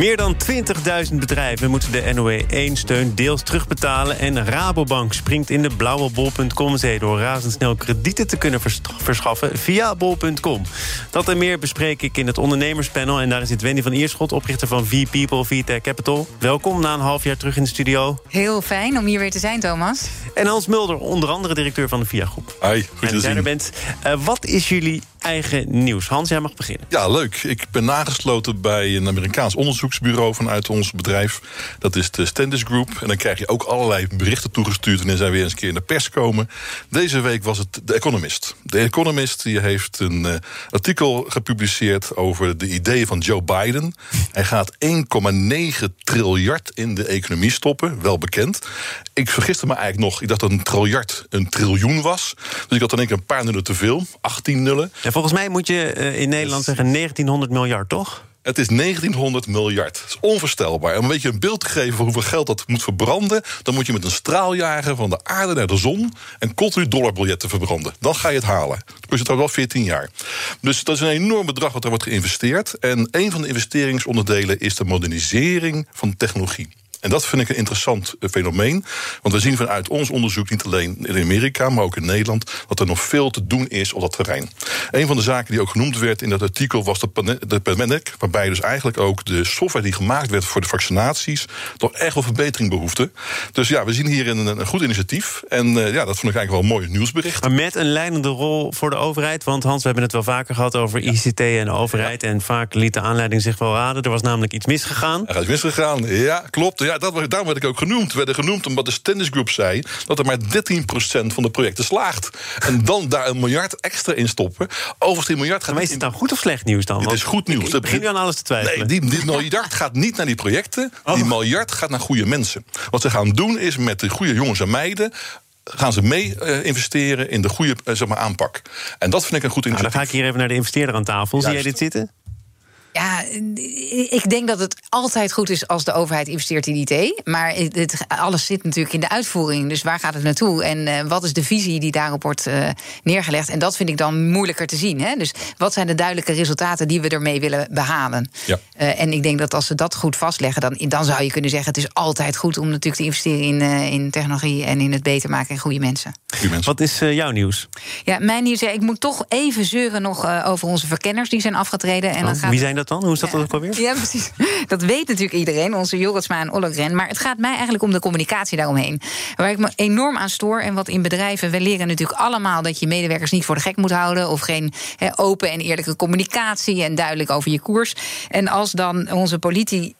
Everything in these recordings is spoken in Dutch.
Meer dan 20.000 bedrijven moeten de NOE 1-steun deels terugbetalen... en Rabobank springt in de blauwe bol.com zee... door razendsnel kredieten te kunnen verschaffen via bol.com. Dat en meer bespreek ik in het ondernemerspanel... en daar zit Wendy van Ierschot, oprichter van V-People, VTech Capital. Welkom na een half jaar terug in de studio. Heel fijn om hier weer te zijn, Thomas. En Hans Mulder, onder andere directeur van de VIA Groep. Hoi, goed te zien. bent. Uh, wat is jullie eigen nieuws? Hans, jij mag beginnen. Ja, leuk. Ik ben nagesloten bij een Amerikaans onderzoeksbureau vanuit ons bedrijf. Dat is de Standish Group. En dan krijg je ook allerlei berichten toegestuurd... wanneer zij weer eens een keer in de pers komen. Deze week was het The Economist. The Economist die heeft een uh, artikel gepubliceerd... over de ideeën van Joe Biden. Hij gaat 1,9 triljard in de economie stoppen, wel bekend. Ik vergiste me eigenlijk nog. Ik dacht dat een triljard een triljoen was. Dus ik had dan ik een paar nullen te veel. 18 nullen. Ja, volgens mij moet je uh, in Nederland zeggen 1900 miljard, toch? Het is 1900 miljard. Dat is onvoorstelbaar. Om een beetje een beeld te geven van hoeveel geld dat moet verbranden... dan moet je met een straaljager van de aarde naar de zon... en continu dollarbiljetten verbranden. Dan ga je het halen. Dat kost je trouwens wel 14 jaar. Dus dat is een enorm bedrag wat er wordt geïnvesteerd. En een van de investeringsonderdelen is de modernisering van technologie. En dat vind ik een interessant eh, fenomeen. Want we zien vanuit ons onderzoek, niet alleen in Amerika, maar ook in Nederland, dat er nog veel te doen is op dat terrein. Een van de zaken die ook genoemd werd in dat artikel was de pandemic, waarbij dus eigenlijk ook de software die gemaakt werd voor de vaccinaties toch echt wel verbetering behoefte. Dus ja, we zien hier een, een goed initiatief. En uh, ja, dat vond ik eigenlijk wel een mooi nieuwsbericht. Maar met een leidende rol voor de overheid. Want Hans, we hebben het wel vaker gehad over ICT en de overheid. En vaak liet de aanleiding zich wel raden. Er was namelijk iets misgegaan. Er is misgegaan, ja, klopt ja, dat, daarom werd ik ook genoemd. We werden genoemd omdat de Stennis Group zei... dat er maar 13% van de projecten slaagt. En dan daar een miljard extra in stoppen. Overigens, die miljard gaat... Maar is het nou goed of slecht nieuws dan? Het is goed nieuws. Ik begin nu aan alles te twijfelen. Nee, die, die miljard gaat niet naar die projecten. Die oh. miljard gaat naar goede mensen. Wat ze gaan doen is met de goede jongens en meiden gaan ze mee uh, investeren in de goede uh, zeg maar, aanpak. En dat vind ik een goed initiatief. Nou, dan ga ik hier even naar de investeerder aan tafel. Zie jij dit zitten? Ja, ik denk dat het altijd goed is als de overheid investeert in IT. Maar het, alles zit natuurlijk in de uitvoering. Dus waar gaat het naartoe? En uh, wat is de visie die daarop wordt uh, neergelegd? En dat vind ik dan moeilijker te zien. Hè? Dus wat zijn de duidelijke resultaten die we ermee willen behalen? Ja. Uh, en ik denk dat als ze dat goed vastleggen, dan, dan zou je kunnen zeggen: het is altijd goed om natuurlijk te investeren in, in technologie en in het beter maken en goede mensen. Goeie mensen. Wat is jouw nieuws? Ja, mijn nieuws. Ja, ik moet toch even zeuren nog over onze verkenners die zijn afgetreden. En oh, dan gaat wie zijn dat dan? Hoe is dat ja. ook alweer? Ja, precies. Dat weet natuurlijk iedereen, onze Jorritsma en Ollogren. Maar het gaat mij eigenlijk om de communicatie daaromheen. Waar ik me enorm aan stoor. En wat in bedrijven, we leren natuurlijk allemaal dat je medewerkers niet voor de gek moet houden. Of geen open en eerlijke communicatie en duidelijk over je koers. En als dan onze politie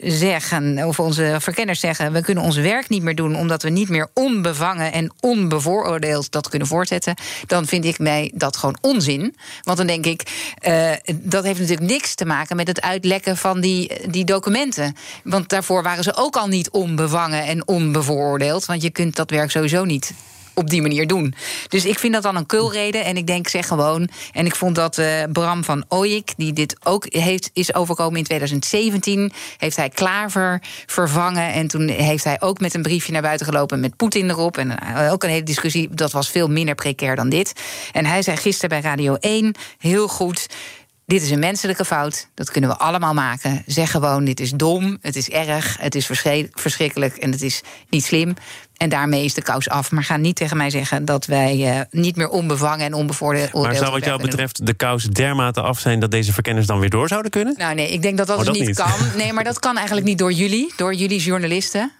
zeggen, of onze verkenners zeggen, we kunnen ons werk niet meer doen omdat we niet meer onbevangen en onbevooroordeeld dat kunnen voortzetten, dan vind ik mij dat gewoon onzin. Want dan denk ik, uh, dat heeft natuurlijk niks te maken met het uitlekken van die, die documenten. Want daarvoor waren ze ook al niet onbevangen en onbevooroordeeld. Want je kunt dat werk sowieso niet op die manier doen. Dus ik vind dat dan een kulreden. En ik denk, zeg gewoon. En ik vond dat uh, Bram van Ooyik, die dit ook heeft, is overkomen in 2017, heeft hij Klaver vervangen. En toen heeft hij ook met een briefje naar buiten gelopen met Poetin erop. En uh, ook een hele discussie. Dat was veel minder precair dan dit. En hij zei gisteren bij Radio 1 heel goed. Dit is een menselijke fout. Dat kunnen we allemaal maken. Zeg gewoon: dit is dom, het is erg, het is verschrikkelijk en het is niet slim. En daarmee is de kous af. Maar ga niet tegen mij zeggen dat wij uh, niet meer onbevangen en onbevoordeeld Maar zou wat jou betreft de kous dermate af zijn dat deze verkenners dan weer door zouden kunnen? Nou nee, ik denk dat dat, oh, dus niet, niet kan. Nee, maar dat kan eigenlijk niet door jullie, door jullie journalisten,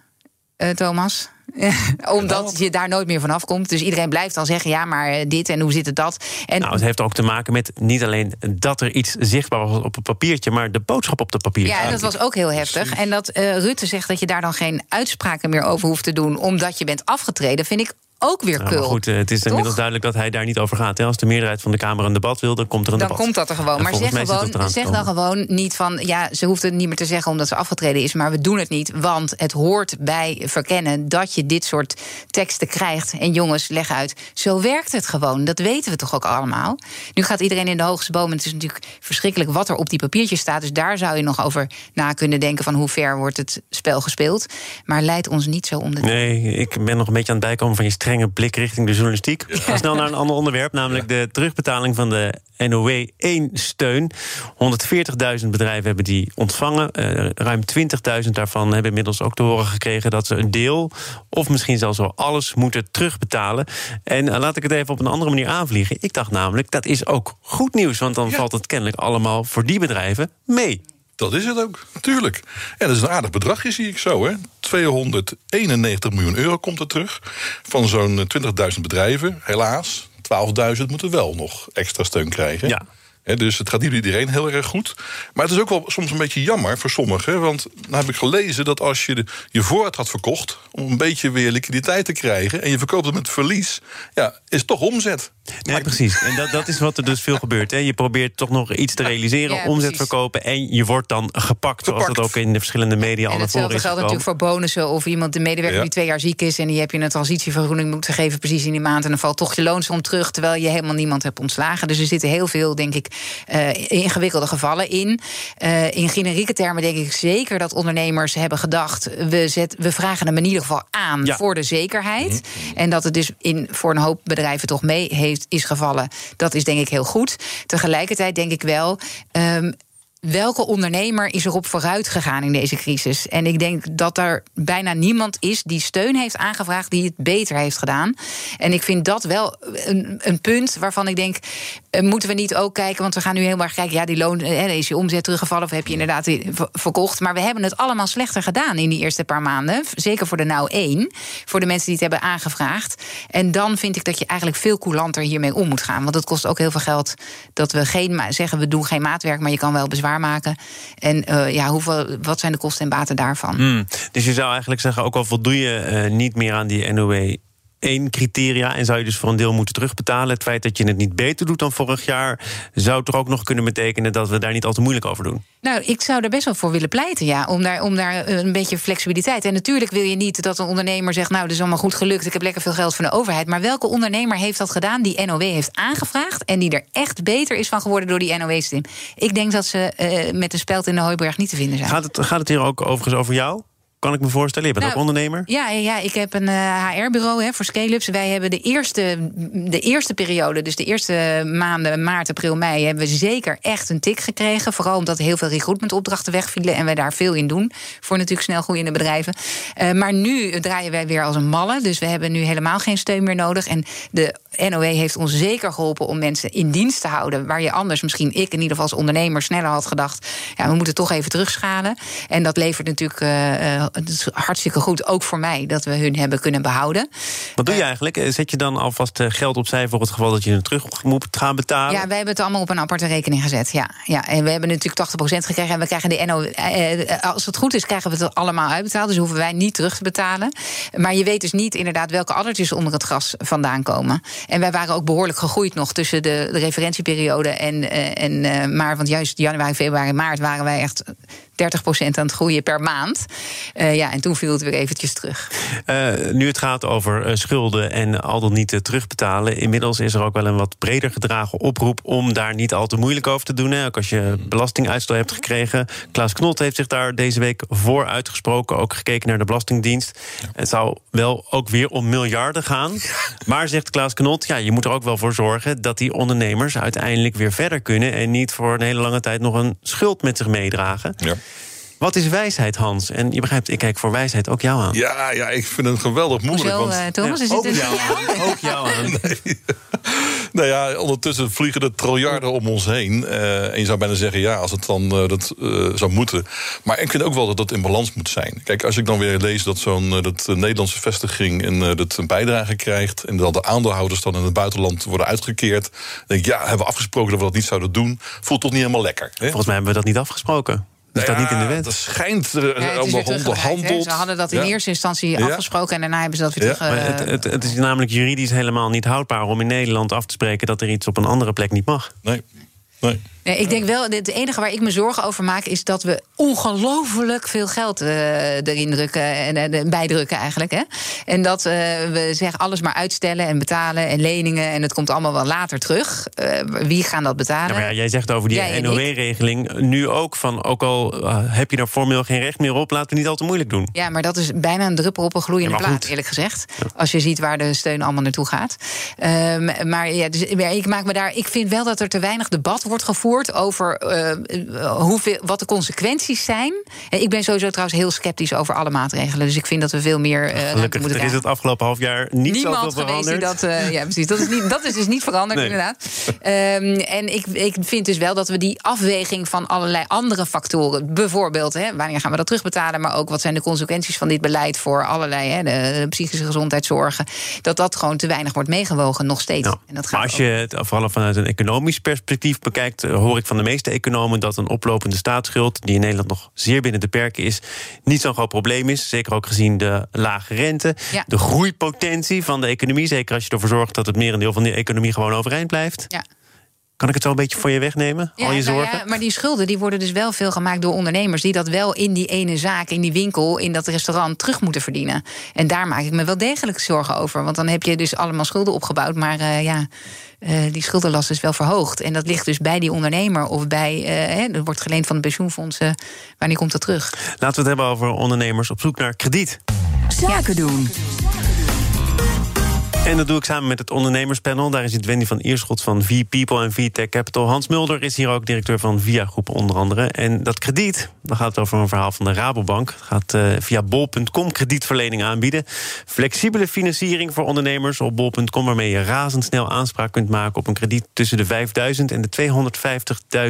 uh, Thomas. Omdat je daar nooit meer vanaf komt. Dus iedereen blijft dan zeggen: ja, maar eh, dit en hoe zit het dat? En nou, het heeft ook te maken met niet alleen dat er iets zichtbaar was op een papiertje, maar de boodschap op de papiertje. Ja, en dat was ook heel heftig. En dat uh, Rutte zegt dat je daar dan geen uitspraken meer over hoeft te doen, omdat je bent afgetreden, vind ik ook weer maar goed, eh, het is Toch? inmiddels duidelijk dat hij daar niet over gaat. Hè? Als de meerderheid van de Kamer een debat wil, dan komt er een dan debat. komt dat er gewoon. En Maar zeg, gewoon, zeg dan gewoon niet van... ja, ze hoeft het niet meer te zeggen omdat ze afgetreden is... maar we doen het niet, want het hoort bij verkennen... dat je dit soort teksten krijgt. En jongens, leg uit, zo werkt het gewoon. Dat weten we toch ook allemaal. Nu gaat iedereen in de hoogste boom... en het is natuurlijk verschrikkelijk wat er op die papiertjes staat. Dus daar zou je nog over na kunnen denken... van hoe ver wordt het spel gespeeld. Maar leid ons niet zo om de... Nee, ik ben nog een beetje aan het bijkomen van je strenge blik richting de journalistiek. We gaan snel naar een ander onderwerp, namelijk de terugbetaling van de NOW 1-steun. 140.000 bedrijven hebben die ontvangen. Eh, ruim 20.000 daarvan hebben inmiddels ook te horen gekregen dat ze een deel, of misschien zelfs wel alles, moeten terugbetalen. En eh, laat ik het even op een andere manier aanvliegen. Ik dacht namelijk, dat is ook goed nieuws, want dan Ja. valt het kennelijk allemaal voor die bedrijven mee. Dat is het ook, natuurlijk. En dat is een aardig bedragje, zie ik zo. Hè? 291 miljoen euro komt er terug. Van zo'n eh, 20.000 bedrijven. Helaas, 12.000 moeten wel nog extra steun krijgen. Ja. Dus het gaat niet iedereen heel erg goed. Maar het is ook wel soms een beetje jammer voor sommigen. Want dan heb ik gelezen dat als je de, je voorraad had verkocht... om een beetje weer liquiditeit te krijgen... en je verkoopt het met verlies, ja, is het toch omzet. Nee, precies. En dat, dat is wat er dus veel gebeurt. Hè. Je probeert toch nog iets te realiseren, Ja, omzet precies. verkopen... en je wordt dan gepakt, zoals dat ook in de verschillende media al En naar voren hetzelfde is geldt natuurlijk voor bonussen. Of iemand, de medewerker Ja. die twee jaar ziek is... en die heb je een transitievergoeding moeten geven precies in die maand... en dan valt toch je loonsom terug, terwijl je helemaal niemand hebt ontslagen. Dus er zitten heel veel, denk ik, eh, ingewikkelde gevallen in. Eh, in generieke termen denk ik zeker dat ondernemers hebben gedacht... we, zet, we vragen hem in ieder geval aan Ja. voor de zekerheid. En dat het dus in, voor een hoop bedrijven toch mee heeft, is gevallen... dat is denk ik heel goed. Tegelijkertijd denk ik wel... ehm, Welke ondernemer is erop vooruit gegaan in deze crisis? En ik denk dat er bijna niemand is die steun heeft aangevraagd, die het beter heeft gedaan. En ik vind dat wel een, een punt waarvan ik denk: eh, moeten we niet ook kijken? Want we gaan nu heel kijken, ja, die loon, eh, is je omzet teruggevallen of heb je inderdaad verkocht? Maar we hebben het allemaal slechter gedaan in die eerste paar maanden. Zeker voor de nou één, voor de mensen die het hebben aangevraagd. En dan vind ik dat je eigenlijk veel coulanter hiermee om moet gaan. Want het kost ook heel veel geld dat we geen zeggen we doen geen maatwerk, maar je kan wel bezwaar maken. En eh, ja, hoeveel, wat zijn de kosten en baten daarvan? Hmm. Dus je zou eigenlijk zeggen, ook al voldoe je eh, niet meer aan die NOW 1 criteria... en zou je dus voor een deel moeten terugbetalen... het feit dat je het niet beter doet dan vorig jaar... zou toch ook nog kunnen betekenen dat we daar niet al te moeilijk over doen? Nou, ik zou er best wel voor willen pleiten, ja. Om daar, om daar eh, een beetje flexibiliteit. En natuurlijk wil je niet dat een ondernemer zegt: Nou, dit is allemaal goed gelukt. Ik heb lekker veel geld van de overheid. Maar welke ondernemer heeft dat gedaan die NOW heeft aangevraagd. en die er echt beter is van geworden door die NOW-stim? Ik denk dat ze eh, met een speld in de hooiberg niet te vinden zijn. Gaat het, gaat het hier ook overigens over jou? Kan ik me voorstellen? Je bent Nou, ook ondernemer? Ja, ja, ik heb een HR-bureau voor scale-ups. Wij hebben de eerste, de eerste periode, dus de eerste maanden, maart, april, mei, hebben we zeker echt een tik gekregen. Vooral omdat heel veel recruitmentopdrachten wegvielen en wij daar veel in doen. Voor natuurlijk snel groeiende bedrijven. Eh, maar nu draaien wij weer als een malle. Dus we hebben nu helemaal geen steun meer nodig. En de NOW heeft ons zeker geholpen om mensen in dienst te houden. Waar je anders, misschien ik in ieder geval als ondernemer, sneller had gedacht. Ja, we moeten toch even terugschalen. En dat levert natuurlijk eh, eh, het is hartstikke goed, ook voor mij, dat we hun hebben kunnen behouden. Wat doe je eigenlijk? Eh, Zet je dan alvast eh, geld opzij voor het geval dat je het terug moet gaan betalen? Ja, wij hebben het allemaal op een aparte rekening gezet. Ja, ja. En we hebben natuurlijk 80% gekregen. En we krijgen de NO. eh, als het goed is, krijgen we het allemaal uitbetaald. Dus hoeven wij niet terug te betalen. Maar je weet dus niet inderdaad welke addertjes onder het gras vandaan komen. En wij waren ook behoorlijk gegroeid nog tussen de, de referentieperiode en, eh, en eh, maart. Want juist januari, februari, maart waren wij echt 30% aan het groeien per maand. Eh, ja, en toen viel het weer eventjes terug. Eh, nu het gaat over eh, schulden en al dan niet terugbetalen. Inmiddels is er ook wel een wat breder gedragen oproep om daar niet al te moeilijk over te doen. Hè. Ook als je belastinguitstel hebt gekregen. Klaas Knot heeft zich daar deze week voor uitgesproken. Ook gekeken naar de Belastingdienst. Het zou wel ook weer om miljarden gaan. Maar zegt Klaas Knot, ja, je moet er ook wel voor zorgen dat die ondernemers uiteindelijk weer verder kunnen. En niet voor een hele lange tijd nog een schuld met zich meedragen. Ja. Wat is wijsheid, Hans? En je begrijpt, ik kijk voor wijsheid ook jou aan. Ja, ja, ik vind het geweldig moeilijk. Hoezo, want, eh, Thomas? Ja, is het ook een- jou aan. Ook jou aan. Nou ja, ondertussen vliegen er triljarden om ons heen. Eh, en je zou bijna zeggen, ja, als het dan eh, dat, eh, zou moeten. Maar ik vind ook wel dat dat in balans moet zijn. Kijk, als ik dan weer lees dat zo'n dat de Nederlandse vestiging en, eh, dat een bijdrage krijgt... en dat de aandeelhouders dan in het buitenland worden uitgekeerd... dan denk ik, ja, hebben we afgesproken dat we dat niet zouden doen. Voelt toch niet helemaal lekker. Hè? Volgens mij hebben we dat niet afgesproken. Dat staat Ja, niet in de wet. Dat schijnt Ja, uh, het is weer onderhandeld. Ze hadden dat in Ja. eerste instantie Ja. afgesproken en daarna hebben ze dat weer Ja. terug. Maar eh, het, het, het is namelijk juridisch helemaal niet houdbaar om in Nederland af te spreken dat er iets op een andere plek niet mag. Nee. Nee. Nee, ik denk wel, het enige waar ik me zorgen over maak... is dat we ongelooflijk veel geld eh, erin drukken en eh, bijdrukken eigenlijk. Hè? En dat eh, we zeggen alles maar uitstellen en betalen en leningen... en het komt allemaal wel later terug. Eh, wie gaan dat betalen? Ja, maar ja, jij zegt over die. NOW-regeling nu ook van... ook al eh, heb je daar formeel geen recht meer op, laten we niet al te moeilijk doen. Ja, maar dat is bijna een druppel op een gloeiende Ja, plaat, eerlijk gezegd. Als je ziet waar de steun allemaal naartoe gaat. Ehm, maar ja, dus, ja, ik maak me daar. Ik vind wel dat er te weinig debat wordt gevoerd over eh, eh, hoeveel, wat de consequenties zijn. En ik ben sowieso trouwens heel sceptisch over alle maatregelen. Dus ik vind dat we veel meer. eh, Gelukkig, moeten er is het afgelopen half jaar niet Niemand zoveel geweest die veranderd. dat. eh, ja, precies. Dat is, niet, dat is dus niet veranderd, Nee. inderdaad. Ehm, en ik, ik vind dus wel dat we die afweging van allerlei andere factoren. Bijvoorbeeld, hè, wanneer gaan we dat terugbetalen? Maar ook wat zijn de consequenties van dit beleid voor allerlei hè, de, de psychische gezondheidszorgen. Dat dat gewoon te weinig wordt meegewogen, nog steeds. En dat gaat Maar als je het vooral vanuit een economisch perspectief bekijkt, hoor ik van de meeste economen dat een oplopende staatsschuld, die in Nederland nog zeer binnen de perken is, niet zo'n groot probleem is. Zeker ook gezien de lage rente, Ja. de groeipotentie van de economie. Zeker als je ervoor zorgt dat het merendeel van de economie gewoon overeind blijft. Ja. Kan ik het zo een beetje voor je wegnemen? Ja, al je nou zorgen? ja, maar die schulden die worden dus wel veel gemaakt door ondernemers... die dat wel in die ene zaak, in die winkel, in dat restaurant terug moeten verdienen. En daar maak ik me wel degelijk zorgen over. Want dan heb je dus allemaal schulden opgebouwd. Maar eh, ja, eh, die schuldenlast is wel verhoogd. En dat ligt dus bij die ondernemer of bij... eh, hè, er wordt geleend van de pensioenfondsen. Wanneer komt dat terug? Laten we het hebben over ondernemers op zoek naar krediet. Zaken doen. En dat doe ik samen met het ondernemerspanel. Daar is het Wendy van Ierschot van V-People en V-Tech Capital. Hans Mulder is hier ook directeur van Via Groep onder andere. En dat krediet, dan gaat het over een verhaal van de Rabobank. Het gaat eh, via bol.com kredietverlening aanbieden. Flexibele financiering voor ondernemers op bol.com... waarmee je razendsnel aanspraak kunt maken op een krediet... tussen de 5.000 en de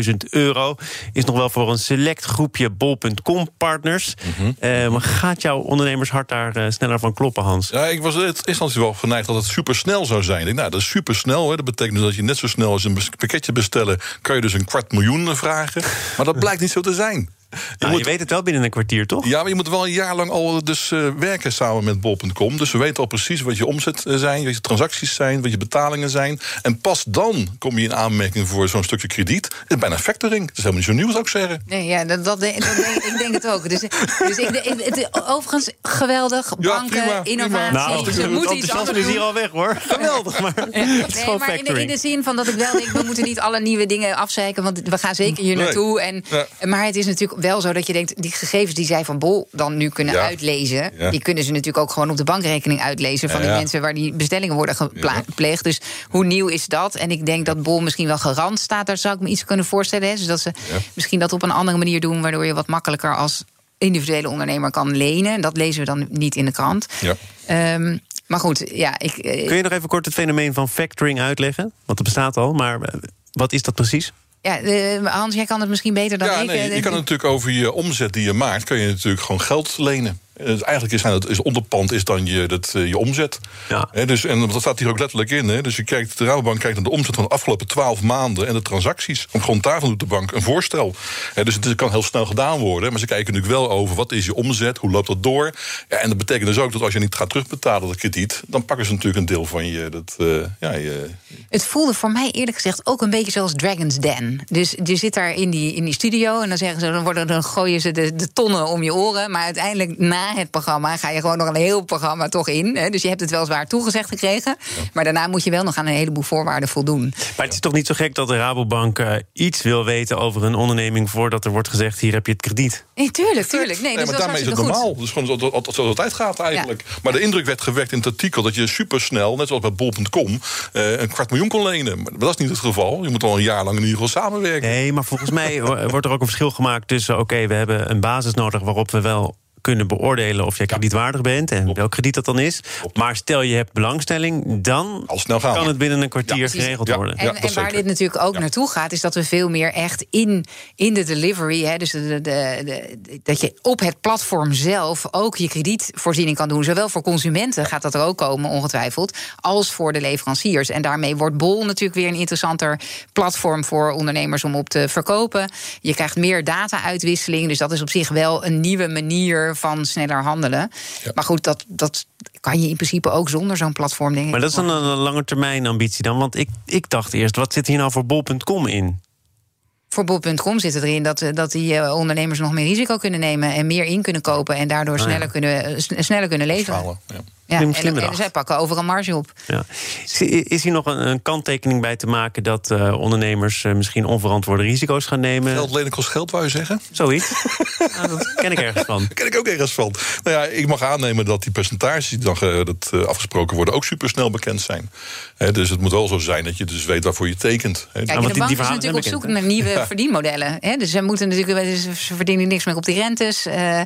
250.000 euro. Is nog wel voor een select groepje bol.com-partners. Eh, maar gaat jouw ondernemershart daar eh, sneller van kloppen, Hans? Ja, ik was in eerste instantie wel geneigd dat het supersnel zou zijn. Ik denk, nou, dat is supersnel. Hè. Dat betekent dus dat je net zo snel als een pakketje bestellen... kan je dus een kwart miljoen vragen. Maar dat blijkt niet zo te zijn. Je Nou, moet- je weet het wel binnen een kwartier, toch? Ja, maar je moet wel een jaar lang al dus, eh, werken samen met bol.com. Dus we weten al precies wat je omzet eh, zijn, wat je transacties zijn, wat je betalingen zijn. En pas dan kom je in aanmerking voor zo'n stukje krediet. Het is bijna factoring. Het is helemaal niet zo nieuw, zou ik zeggen. Nee, ja, dat, dat, dat ik denk het ook. Dus, dus ik, het is overigens geweldig. Banken, prima, prima. innovatie. Nou, ze het moeten iets anders is hier al weg, hoor. Geweldig, maar het is Nee, gewoon maar in de, in de zin van dat ik wel denk, we moeten niet alle nieuwe dingen afzeiken, want we gaan zeker hier naartoe. En, Ja. Maar het is natuurlijk wel zo dat je denkt, die gegevens die zij van Bol dan nu kunnen Ja. uitlezen, Ja. die kunnen ze natuurlijk ook gewoon op de bankrekening uitlezen van Ja, die mensen waar die bestellingen worden gepleegd. Dus hoe nieuw is dat? En ik denk dat Bol misschien wel garant staat, daar zou ik me iets kunnen voorstellen. Hè? Dus dat ze Ja. misschien dat op een andere manier doen, waardoor je wat makkelijker als individuele ondernemer kan lenen. En dat lezen we dan niet in de krant. Ja. Ehm, maar goed, ja, ik, eh, Kun je nog even kort het fenomeen van factoring uitleggen? Want het bestaat al, maar eh, wat is dat precies? Ja, eh, Hans, jij kan het misschien beter dan Ja, ik. nee, je kan natuurlijk over je omzet die je maakt... kan je natuurlijk gewoon geld lenen. Eh, Dus eigenlijk is, het is onderpand is dan je, dat, eh, je omzet. Ja. Hè, dus, en dat staat hier ook letterlijk in. Hè. Dus je kijkt, de Rabobank kijkt naar de omzet van de afgelopen twaalf maanden... en de transacties. Op grond daarvan doet de bank een voorstel. Hè, dus het kan heel snel gedaan worden. Maar ze kijken natuurlijk wel over wat is je omzet, hoe loopt dat door. Ja, en dat betekent dus ook dat als je niet gaat terugbetalen dat krediet... dan pakken ze natuurlijk een deel van je... Dat, eh, ja, je Het voelde voor mij eerlijk gezegd ook een beetje zoals Dragon's Den. Dus je zit daar in die, in die studio en dan zeggen ze, dan, worden, dan gooien ze de, de tonnen om je oren. Maar uiteindelijk na het programma ga je gewoon nog een heel programma toch in. Hè? Dus je hebt het wel zwaar toegezegd gekregen. Maar daarna moet je wel nog aan een heleboel voorwaarden voldoen. Maar het is toch niet zo gek dat de Rabobank eh, iets wil weten over een onderneming... voordat er wordt gezegd, hier heb je het krediet. Nee, tuurlijk, tuurlijk. Nee, Nee, dus maar daarmee is het normaal. Dus gewoon zoals het- altijd gaat eigenlijk. Maar de indruk werd gewekt in het artikel dat je supersnel, net zoals bij bol.com, eh, een kwart miljoen kon lenen. Maar dat is niet het geval. Je moet al een jaar lang in ieder geval samenwerken. Nee, maar volgens mij wo- wordt er ook een verschil gemaakt tussen... oké, we hebben een basis nodig waarop we wel kunnen beoordelen of jij kredietwaardig bent en welk krediet dat dan is. Maar stel je hebt belangstelling, dan Al snel gaan. kan het binnen een kwartier geregeld Ja. worden. En, en waar dit natuurlijk ook naartoe gaat, is dat we veel meer echt in, in de delivery, hè, dus de, de, de- de- dat je op het platform zelf ook je kredietvoorziening kan doen. Zowel voor consumenten gaat dat er ook komen, ongetwijfeld, als voor de leveranciers. En daarmee wordt Bol natuurlijk weer een interessanter platform voor ondernemers om op te verkopen. Je krijgt meer data-uitwisseling, dus dat is op zich wel een nieuwe manier van sneller handelen. Ja. Maar goed, dat, dat kan je in principe ook zonder zo'n platform, denk ik. Maar dat is dan een, een lange termijn ambitie dan. Want ik, ik dacht eerst, wat zit hier nou voor bol.com in? Voor bol.com zit het erin dat, eh, dat die eh, ondernemers nog meer risico kunnen nemen en meer in kunnen kopen en daardoor Ah, ja. sneller, kunnen, eh, sn- sneller kunnen leveren. Ja. Ja, Slim- en, slim en zij pakken overal marge op. Ja. Is, is hier nog een, een kanttekening bij te maken dat eh, ondernemers eh, misschien onverantwoorde risico's gaan nemen? Geld lenen kost geld, wou je zeggen? Zoiets. nou, dat ken ik ergens van. Daar ken ik ook ergens van. Nou ja, ik mag aannemen dat die percentages die dan dat, eh, afgesproken worden... ook supersnel bekend zijn. Hè, dus het moet wel zo zijn dat je dus weet waarvoor je tekent. Hè. Kijk, want en de die- bank die is natuurlijk op zoek naar nieuwe verdienmodellen. Hè? Dus ze moeten natuurlijk, ze verdienen niks meer op die rentes. Eh, eh,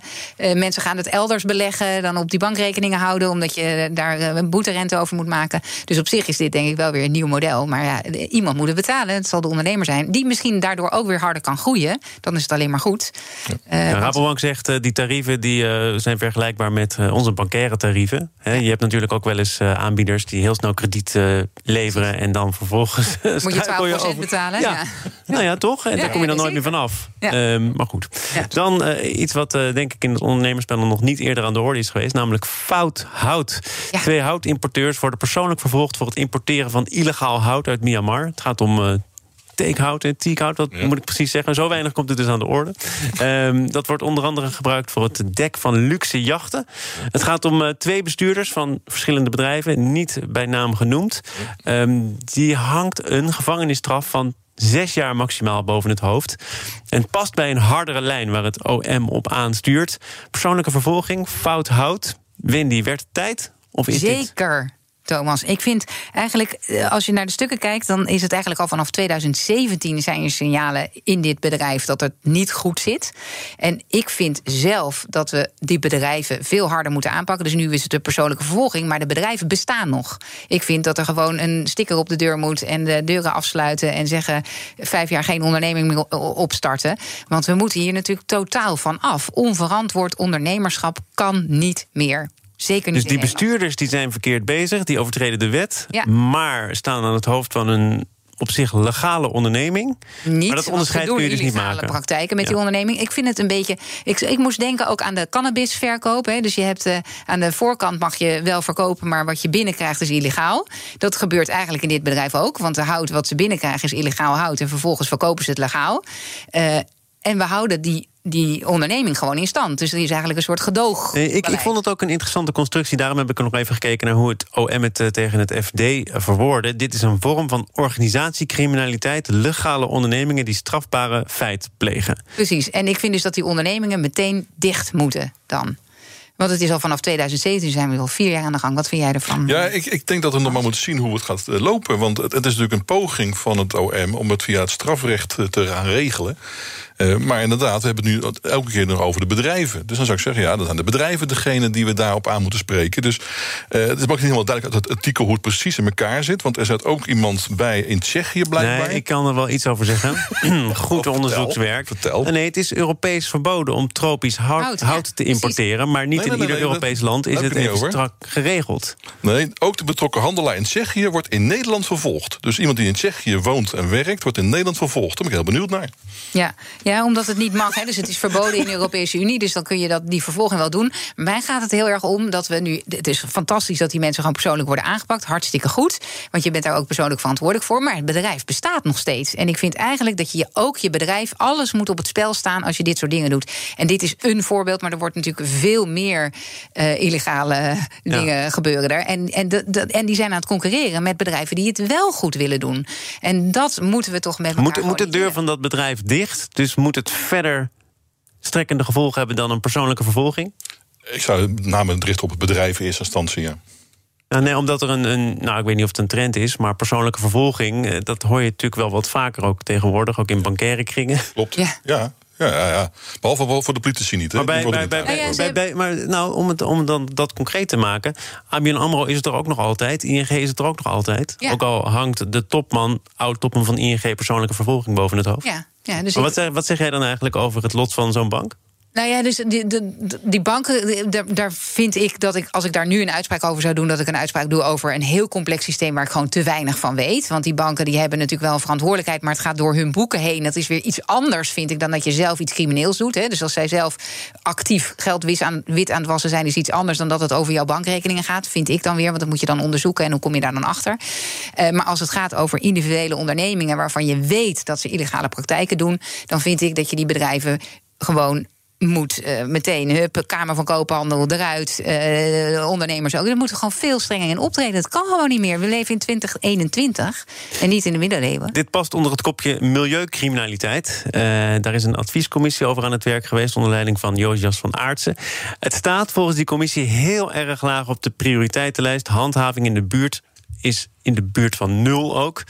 mensen gaan het elders beleggen, dan op die bankrekeningen houden, omdat je daar eh, een boeterente over moet maken. Dus op zich is dit denk ik wel weer een nieuw model. Maar ja, iemand moet het betalen. Het zal de ondernemer zijn, die misschien daardoor ook weer harder kan groeien. Dan is het alleen maar goed. Eh, Ja, want- Rabobank zegt uh, die tarieven die, uh, zijn vergelijkbaar met uh, onze bankaire tarieven. He, je hebt natuurlijk ook wel eens uh, aanbieders die heel snel krediet leveren en dan vervolgens. Moet je 12% over... betalen? Ja. ja. Nou ja, toch? En Ja, daar kom je dan nooit meer vanaf. Um, maar goed. Dan uh, iets wat uh, denk ik in het ondernemerspel nog niet eerder aan de orde is geweest, namelijk fout hout. Twee houtimporteurs worden persoonlijk vervolgd voor het importeren van illegaal hout uit Myanmar. Het gaat om. Teekhout en teakhout, wat Ja. moet ik precies zeggen? Zo weinig komt het dus aan de orde. Um, dat wordt onder andere gebruikt voor het dek van luxe jachten. Het gaat om uh, twee bestuurders van verschillende bedrijven, niet bij naam genoemd. Um, die hangt een gevangenisstraf van zes jaar maximaal boven het hoofd. En past bij een hardere lijn waar het OM op aanstuurt. Persoonlijke vervolging, fout hout. Wendy, werd het tijd? Of is dit... Thomas. Ik vind eigenlijk, eh, als je naar de stukken kijkt, dan is het eigenlijk al vanaf 2017 zijn er signalen in dit bedrijf dat het niet goed zit. En ik vind zelf dat we die bedrijven veel harder moeten aanpakken. Dus nu is het de persoonlijke vervolging, maar de bedrijven bestaan nog. Ik vind dat er gewoon een sticker op de deur moet en de deuren afsluiten en zeggen vijf jaar geen onderneming meer opstarten. Want we moeten hier natuurlijk totaal van af. Onverantwoord ondernemerschap kan niet meer. Zeker niet dus die bestuurders die zijn verkeerd bezig, die overtreden de wet, Ja. maar staan aan het hoofd van een op zich legale onderneming. Niet, maar dat onderscheid kun je dus niet maken. praktijken met Ja. die onderneming. Ik vind het een beetje. Ik, ik moest denken ook aan de cannabisverkoop. Hè. Dus je hebt eh, aan de voorkant mag je wel verkopen, maar wat je binnenkrijgt is illegaal. Dat gebeurt eigenlijk in dit bedrijf ook. Want de hout wat ze binnenkrijgen is illegaal hout. En vervolgens verkopen ze het legaal. Eh, en we houden die, die onderneming gewoon in stand. Dus er is eigenlijk een soort gedoog. Nee, ik, ik vond het ook een interessante constructie. Daarom heb ik er nog even gekeken naar hoe het OM het eh, tegen het FD eh, verwoordde. Dit is een vorm van organisatiecriminaliteit, legale ondernemingen die strafbare feit plegen. Precies. En ik vind dus dat die ondernemingen meteen dicht moeten dan. Want het is al vanaf 2017 zijn we al vier jaar aan de gang. Wat vind jij ervan? Ja, ik, ik denk dat we nog maar moeten zien hoe het gaat eh, lopen. Want het, het is natuurlijk een poging van het OM om het via het strafrecht eh, te gaan regelen. Uh, maar inderdaad, we hebben het nu elke keer nog over de bedrijven. Dus dan zou ik zeggen, ja, dan zijn de bedrijven degene die we daarop aan moeten spreken. Dus uh, het is ook niet helemaal duidelijk uit het artikel hoe het precies in elkaar zit. Want er zit ook iemand bij in Tsjechië blijkbaar. Nee, ik kan er wel iets over zeggen. Goed Oh, onderzoekswerk. vertel. Nee, het is Europees verboden om tropisch hout, Hout, hout, ja, te precies. importeren. Maar niet Nee, in nee, ieder nee, Europees dat- land is het even over. strak geregeld. Nee, ook de betrokken handelaar in Tsjechië wordt in Nederland vervolgd. Dus iemand die in Tsjechië woont en werkt, wordt in Nederland vervolgd. Daar ben ik heel benieuwd naar. Ja, ja omdat het niet mag. Hè. Dus het is verboden in de Europese Unie. Dus dan kun je dat, die vervolging wel doen. Mij gaat het heel erg om dat we nu. Het is fantastisch dat die mensen gewoon persoonlijk worden aangepakt. Hartstikke goed. Want je bent daar ook persoonlijk verantwoordelijk voor. Maar het bedrijf bestaat nog steeds. En ik vind eigenlijk dat je ook je bedrijf. Alles moet op het spel staan als je dit soort dingen doet. En dit is een voorbeeld. Maar er wordt natuurlijk veel meer eh, illegale dingen gebeuren daar. En, en, de, de- en die zijn aan het concurreren met bedrijven die het wel goed willen doen. En dat moeten we toch met elkaar Moet, moet de deur van dat bedrijf dicht? Dus moet het verder strekkende gevolgen hebben dan een persoonlijke vervolging? Ik zou met name richten op het bedrijf in eerste instantie, ja. Nou, nee, omdat er een, een, nou ik weet niet of het een trend is, maar persoonlijke vervolging, eh, dat hoor je natuurlijk wel wat vaker ook tegenwoordig, ook in bankaire kringen. Klopt. Ja. ja. Ja, ja, ja. Behalve voor de politici niet. Hè? Maar, bij, bij, maar nou, om, het, om dan dat concreet te maken. ABN AMRO is het er ook nog altijd. ING is het er ook nog altijd. Ja. Ook al hangt de topman, oud-topman van ING... persoonlijke vervolging boven het hoofd. Ja, ja dus Maar wat, zeg- wat zeg jij dan eigenlijk over het lot van zo'n bank? Nou ja, dus die, die, die banken, daar vind ik dat ik, als ik daar nu een uitspraak over zou doen, dat ik een uitspraak doe over een heel complex systeem waar ik gewoon te weinig van weet. Want die banken die hebben natuurlijk wel een verantwoordelijkheid, maar het gaat door hun boeken heen. Dat is weer iets anders, vind ik, dan dat je zelf iets crimineels doet. Hè. Dus als zij zelf actief geld wit aan, wit aan het wassen zijn, is iets anders dan dat het over jouw bankrekeningen gaat, vind ik dan weer. Want dat moet je dan onderzoeken en hoe kom je daar dan achter. Eh, maar als het gaat over individuele ondernemingen waarvan je weet dat ze illegale praktijken doen, dan vind ik dat je die bedrijven gewoon moet eh, meteen, hup, Kamer van Koophandel eruit, eh, ondernemers ook. Er moeten gewoon veel strenger in optreden. Dat kan gewoon niet meer. We leven in 2021 en niet in de middeleeuwen. Dit past onder het kopje milieucriminaliteit. Eh, daar is een adviescommissie over aan het werk geweest... onder leiding van Josias van Aartsen. Het staat volgens die commissie heel erg laag op de prioriteitenlijst. Handhaving in de buurt is in de buurt van nul ook.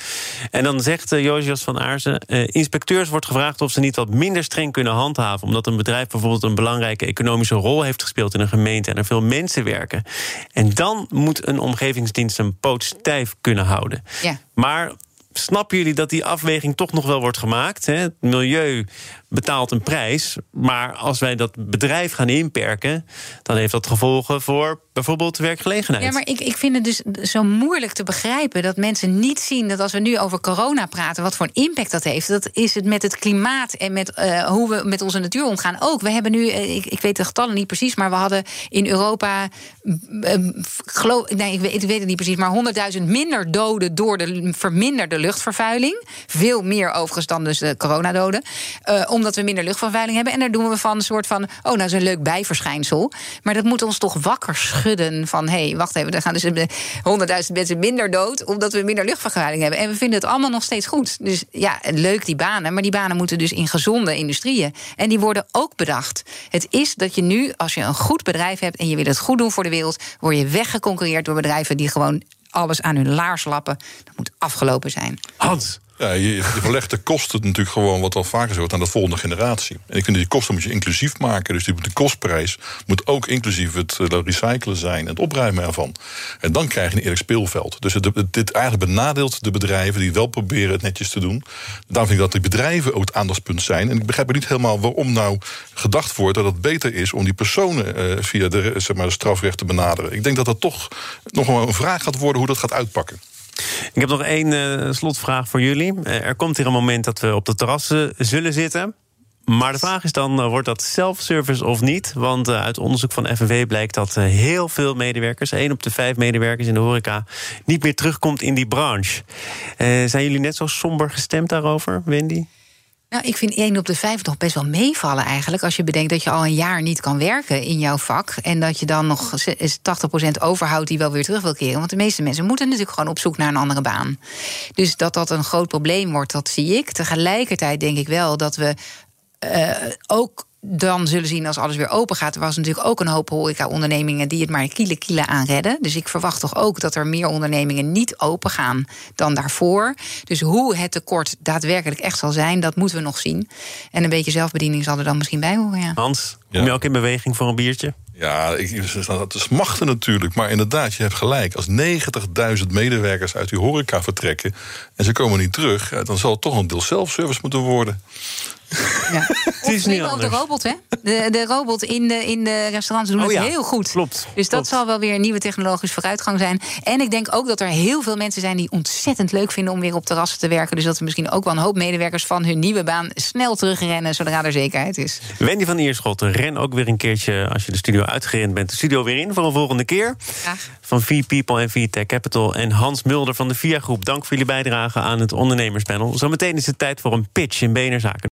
En dan zegt uh, Josias van Aarsen... eh, inspecteurs wordt gevraagd of ze niet wat minder streng kunnen handhaven... omdat een bedrijf bijvoorbeeld een belangrijke economische rol heeft gespeeld... in een gemeente en er veel mensen werken. En dan moet een omgevingsdienst een poot stijf kunnen houden. Ja. Maar snappen jullie dat die afweging toch nog wel wordt gemaakt? Hè? Het milieu betaalt een prijs, maar als wij dat bedrijf gaan inperken... dan heeft dat gevolgen voor bijvoorbeeld werkgelegenheid. Ja, maar ik, ik vind het dus zo moeilijk te begrijpen dat mensen niet zien dat als we nu over corona praten, wat voor een impact dat heeft. Dat is het met het klimaat en met uh, hoe we met onze natuur omgaan ook. We hebben nu, uh, ik, ik, weet de getallen niet precies, maar we hadden in Europa, uh, geloof, nee, ik weet, ik weet het niet precies, maar 100.000 minder doden door de verminderde luchtvervuiling. Veel meer overigens dan dus de coronadoden. Omdat we minder luchtvervuiling hebben. En daar doen we van een soort van, oh, nou is een leuk bijverschijnsel. Maar dat moet ons toch wakker schudden van hé, hey, wacht even, er gaan dus 100.000 mensen minder dood omdat we minder luchtvervuiling hebben. En we vinden het allemaal nog steeds goed. Dus ja, leuk die banen, maar die banen moeten dus in gezonde industrieën. En die worden ook bedacht. Het is dat je nu, als je een goed bedrijf hebt en je wil het goed doen voor de wereld, word je weggeconcurreerd door bedrijven die gewoon alles aan hun laars lappen. Dat moet afgelopen zijn. Hans. Ja, je, je verlegt de kosten natuurlijk gewoon wat al vaker wordt aan de volgende generatie. En ik vind die kosten moet je inclusief maken. Dus die, de kostprijs moet ook inclusief het uh, recyclen zijn en het opruimen ervan. En dan krijg je een eerlijk speelveld. Dus het, dit eigenlijk benadeelt de bedrijven die wel proberen het netjes te doen. Daarom vind ik dat die bedrijven ook het aandachtspunt zijn. En ik begrijp niet helemaal waarom nou gedacht wordt dat het beter is om die personen uh, via de, zeg maar, de strafrecht te benaderen. Ik denk dat dat toch nog wel een vraag gaat worden hoe dat gaat uitpakken. Ik heb nog één uh, slotvraag voor jullie. Uh, er komt hier een moment dat we op de terrassen zullen zitten. Maar de vraag is dan, uh, wordt dat self-service of niet? Want uit onderzoek van FNV blijkt dat heel veel medewerkers... één op de vijf medewerkers in de horeca... niet meer terugkomt in die branche. zijn jullie net zo somber gestemd daarover, Wendy? Nou, ik vind 1 op de 5 nog best wel meevallen eigenlijk. Als je bedenkt dat je al een jaar niet kan werken in jouw vak. En dat je dan nog 80% overhoudt die wel weer terug wil keren. Want de meeste mensen moeten natuurlijk gewoon op zoek naar een andere baan. Dus dat dat een groot probleem wordt, dat zie ik. Tegelijkertijd denk ik wel dat we uh, ook dan zullen zien als alles weer open gaat. Er was natuurlijk ook een hoop horeca-ondernemingen die het maar kiele kiele aanredden. Dus ik verwacht toch ook dat er meer ondernemingen niet open gaan dan daarvoor. Dus hoe het tekort daadwerkelijk echt zal zijn, dat moeten we nog zien. En een beetje zelfbediening zal er dan misschien bij horen. Ja. Hans, kom je ook in beweging voor een biertje? Ja, ik, dat is machten natuurlijk. Maar inderdaad, je hebt gelijk. Als 90.000 medewerkers uit die horeca vertrekken... en ze komen niet terug, dan zal het toch een deel self-service moeten worden. Ja. Het is niet ook de robot, hè? De, de robot in de, in de restaurants doen oh, het ja. heel goed. Klopt. Dus dat klopt. zal wel weer een nieuwe technologische vooruitgang zijn. En ik denk ook dat er heel veel mensen zijn die ontzettend leuk vinden om weer op terrassen te werken. Dus dat er misschien ook wel een hoop medewerkers van hun nieuwe baan snel terugrennen zodra er zekerheid is. Wendy van Ierschoot, ren ook weer een keertje als je de studio uitgerend bent. De studio weer in voor een volgende keer. Graag. Van V-People en V-Tech Capital. En Hans Mulder van de VIA Groep. Dank voor jullie bijdrage aan het ondernemerspanel. Zometeen is het tijd voor een pitch in Benerzaken.